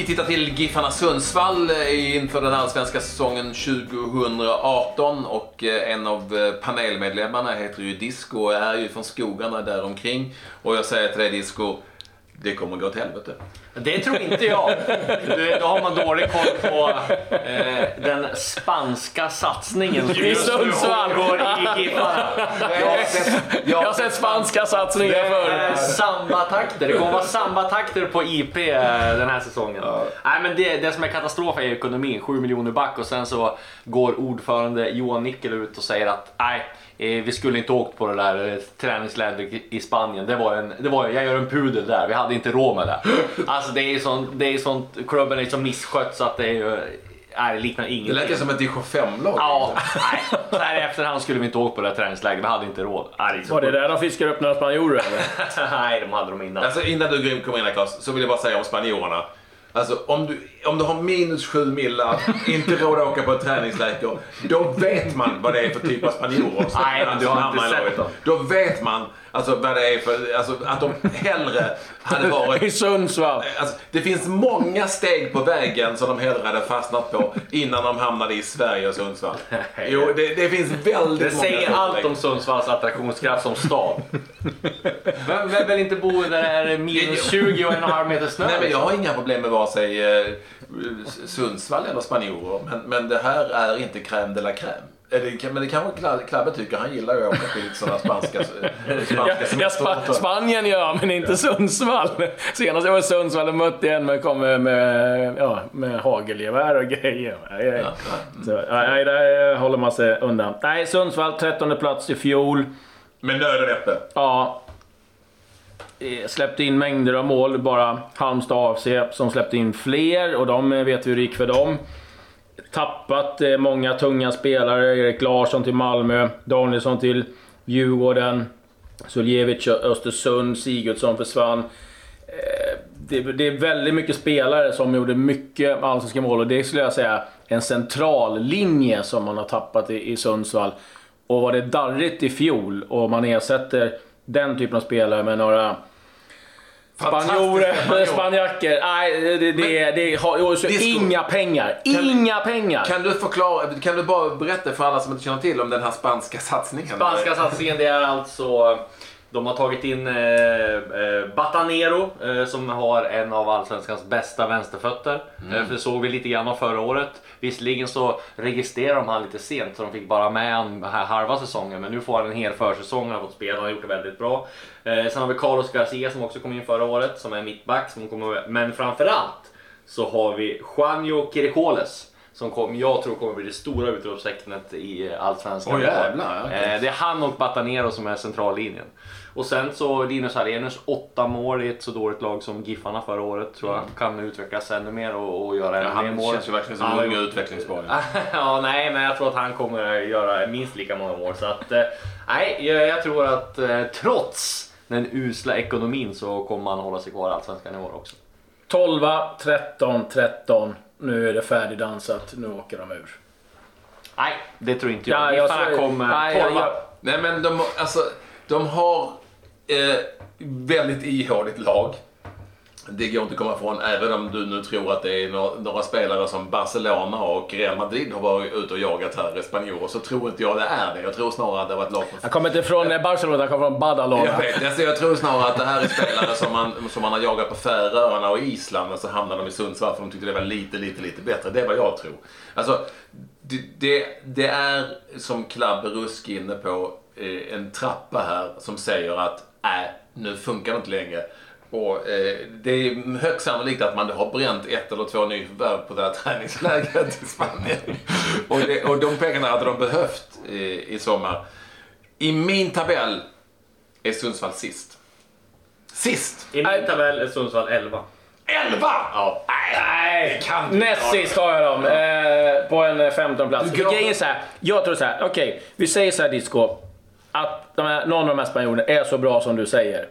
Vi tittar till Giffarna Sundsvall eh, inför den allsvenska säsongen 2018 och eh, en av eh, panelmedlemmarna heter ju Disco och är ju från skogarna däromkring. Och jag säger till dig Disco, det kommer gå åt helvete. Det tror inte jag. Du, då har man dålig koll på eh, den spanska satsningen som I just nu Sundsvall. pågår i Giffarna. Jag har sett spanska satsningar Det förr. är samba-takter. Det kommer vara samba-takter på IP eh, den här säsongen. Nej, men det, det som är katastrof är ekonomin. 7 miljoner back och sen så går ordförande Johan Nickel ut och säger att nej, eh, vi skulle inte åkt på det där eh, träningslägret i- i Spanien. Det var en, det var, jag gör en pudel där, vi hade inte råd med det. Alltså det är ju sånt, det är sånt, klubben är så misskött så att det är ju, nej, det liknar Det ingenting. lät ju som ett division 5-lag. Ja, nej. Så här i efterhand skulle vi inte åkt på det där träningslägret, vi hade inte råd. Nej, det Var det där de fiskar upp några spanjorer eller? Nej, de hade de innan. Alltså innan du kommer in här Claes, så vill jag bara säga om spanjorerna. Alltså om du, om du har minus 7 millar, inte råd att åka på ett träningsläger, då vet man vad det är för typ av spanjorer som Nej, du har inte sett dem. Då vet man alltså, vad det är för, alltså, att de hellre hade varit I Sundsvall. Alltså, det finns många steg på vägen som de hellre hade fastnat på innan de hamnade i Sverige och Sundsvall. Jo, det, det finns väldigt Det många säger steg på allt om Sundsvalls attraktionskraft som stad. Vem, vill inte bo där det är minus 20 och en och en halv meter snö? Nej, men jag liksom? har inga problem med vare sig eh, Sundsvall eller spanjorer. Men, men det här är inte crème de la crème. Det, kan- men det kanske Kla- Klabbe tycker. Han gillar ju att åka till sådana spanska, spanska Ja, ja. Spa Spanien gör, men inte Sundsvall. Senast jag var i Sundsvall och mötte en med, kom med, med, ja, med hagelgevär och grejer. Nej, Så, nej, där håller man sig undan. Nej, Sundsvall 13 plats i fjol. Med nöd och näppe. Ja. Eh, släppte in mängder av mål, bara Halmstad AFC som släppte in fler och de eh, vet vi hur det gick för dem. Tappat eh, många tunga spelare, Erik Larsson till Malmö, Danielsson till Djurgården, Suljevic Östersund, Sigurdsson försvann. Det, det är väldigt mycket spelare som gjorde mycket allsvenska mål och det skulle jag säga en central linje som man har tappat i, i Sundsvall. Och var det darrigt i fjol och man ersätter den typen av spelare med några spanjorer, spanjacker. Nej, det, det, det, är- det har och så Disco. inga pengar. Inga pengar! Kan du förklara, kan du bara berätta för alla som inte känner till om den här spanska satsningen? Spanska satsningen det är alltså de har tagit in eh, eh, Batanero eh, som har en av allsvenskans bästa vänsterfötter. Eh, för det såg vi lite grann av förra året. Visserligen så registrerade de han lite sent så de fick bara med han här halva säsongen. Men nu får han en hel försäsong, han har fått spela, han har gjort det väldigt bra. Eh, sen har vi Carlos Garcia som också kom in förra året som är mittback. Som kommer, men framförallt så har vi Juanjo Kirikoles. Som kom, jag tror kommer bli det stora utropstecknet i Allsvenskan. Jävlar, okej. Eh, det är han och Batanero som är centrallinjen. Och sen så Linus Arrhenius, åtta mål i ett så dåligt lag som Giffarna förra året tror jag kan utvecklas ännu mer och, och göra Ja, ännu mer han mål. känns ju verkligen som Han en har ung och gjort- utvecklingsbar. ja, nej, men jag tror att han kommer göra minst lika många mål. Så att, eh, nej, jag, jag tror att eh, trots den usla ekonomin så kommer man hålla sig kvar i Allsvenskan i år också. 12, 13, 13. Nu är det färdigdansat. Nu åker de ur. Nej, det tror inte jag. Ja, jag Giffarna säger- kommer nej, jag- 12. jag- Nej men de, alltså, de har eh, väldigt ihåligt lag. Det går inte att komma ifrån, även om du nu tror att det är några, några spelare som Barcelona och Real Madrid har varit ute och jagat här i spanjorer, så tror inte jag det är det. Jag tror snarare att det var ett lag på Han kommer inte från eh, Barcelona, han kommer från Badalona. jag, vet, alltså jag tror snarare att det här är spelare som man, som man har jagat på Färöarna och Island och så hamnar de i Sundsvall för de tyckte det var lite, lite, lite bättre. Det är vad jag tror. Alltså, det, det, det är som Klabbe Rusk är inne på en trappa här som säger att äh, nu funkar det inte längre. Och, eh, det är högst sannolikt att man har bränt ett eller två nyförvärv på det här träningslägret i Spanien. och, det, och de pengarna hade de behövt eh, i sommar. I min tabell är Sundsvall sist. Sist! I min tabell är Sundsvall 11. 11! Ja. Nej! Kan du Näst ta- sist har jag dem. Eh, på en eh, 15 plats. Grejen är så här. Jag tror så här. Okej, vi säger så här Disco. Att här, någon av de här spanjorerna är så bra som du säger.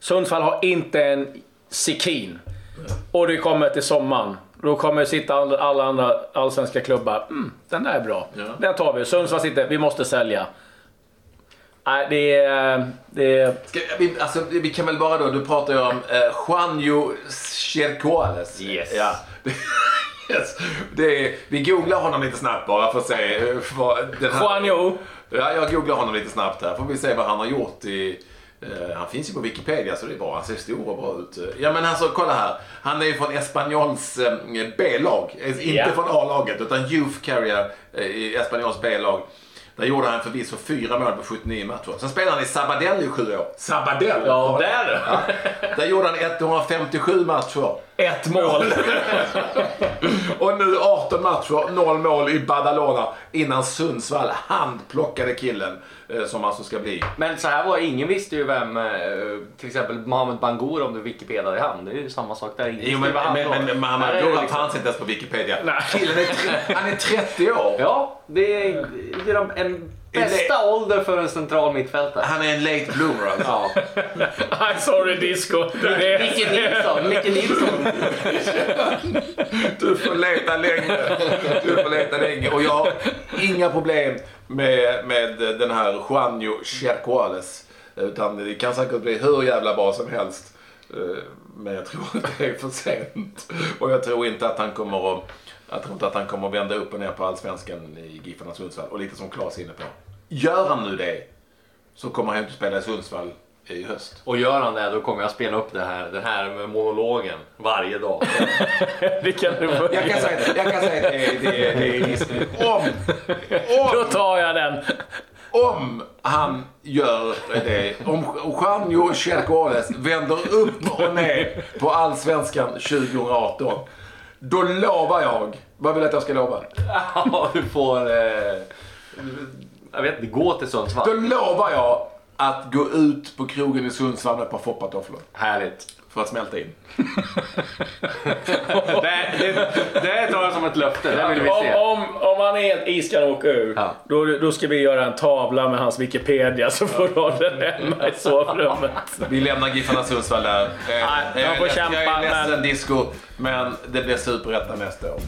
Sundsvall har inte en sekin. Och det kommer till sommaren. Då kommer sitta all- alla andra allsvenska klubbar. Mm, den där är bra. Ja. Den tar vi. Sundsvall sitter, vi måste sälja. Nej, det är... Det är Ska, vi, alltså, vi kan väl bara då, du pratar ju om eh, Juanjo Chercoales. Yes. Ja. Yes. Det är, vi googlar honom lite snabbt bara för att se eh, vad den här, Juanjo. Ja, jag googlar honom lite snabbt här. Får vi se vad han har gjort i... eh, han finns ju på Wikipedia så det är bra. Han ser stor och bra ut. Ja men alltså kolla här. Han är ju från Espanyols eh, B-lag. Inte från A-laget utan Youth Carrier eh, i Espanyols B-lag. Där gjorde han förvisso fyra mål på 79 matcher. Sen spelade han i Sabadell i sju år. Sabadell! Ja, där Ja. Där gjorde han 157 matcher. Ett mål. Och nu 18 matcher, 0 mål i Badalona innan Sundsvall handplockade killen eh, som alltså ska bli. Men så här var ingen visste ju vem eh, till exempel Mohamed Bangour om du Wikipedia i hand. Det är ju samma sak där. Ingen Jo men, han men, men, men Mohamed liksom- fanns inte ens på Wikipedia. Nej. Killen är, han är 30 år. Ja, det är, det är en bästa ålder för en central mittfältare. Han är en late bloomer alltså. Ja. I'm sorry disco. Micke Nilsson, Micke Nilsson. Du får leta länge. Du får leta länge. Och jag har inga problem med, med den här Juanjo Chercoales. Utan det kan säkert bli hur jävla bra som helst. Eh, Men jag tror att det är för sent. Och jag tror inte att han kommer att, jag tror inte att han kommer att vända upp och ner på allsvenskan i Giffarna Sundsvall. Och lite som Claes är inne på. Gör han nu det så kommer han inte spela i Sundsvall i höst. Och gör han det då kommer jag spela upp det här, den här monologen varje dag. Det kan du få. Jag kan säga det. Jag kan säga det. Det, det, det är risken. Om, Då om, tar jag den. om han gör det. Om Juanjo Chercoales vänder upp och ner på Allsvenskan 2018. Då lovar jag. Vad vill du att jag ska lova? Ja, du får... Eh, jag vet inte, gå till Då Sundsvall. lovar jag att gå ut på krogen i Sundsvall med ett par foppatofflor. Härligt. För att smälta in. Det, det, det tar jag som ett löfte, det vill vi Om, se. om, om han är helt iskall och åker ur, Ja. då, då ska vi göra en tavla med hans Wikipedia så får du ha den hemma i sovrummet. Vi lämnar Giffarna Sundsvall där. Nej, jag leds- kämpa, Jag är ledsen men- disco, men det blir superettan nästa år.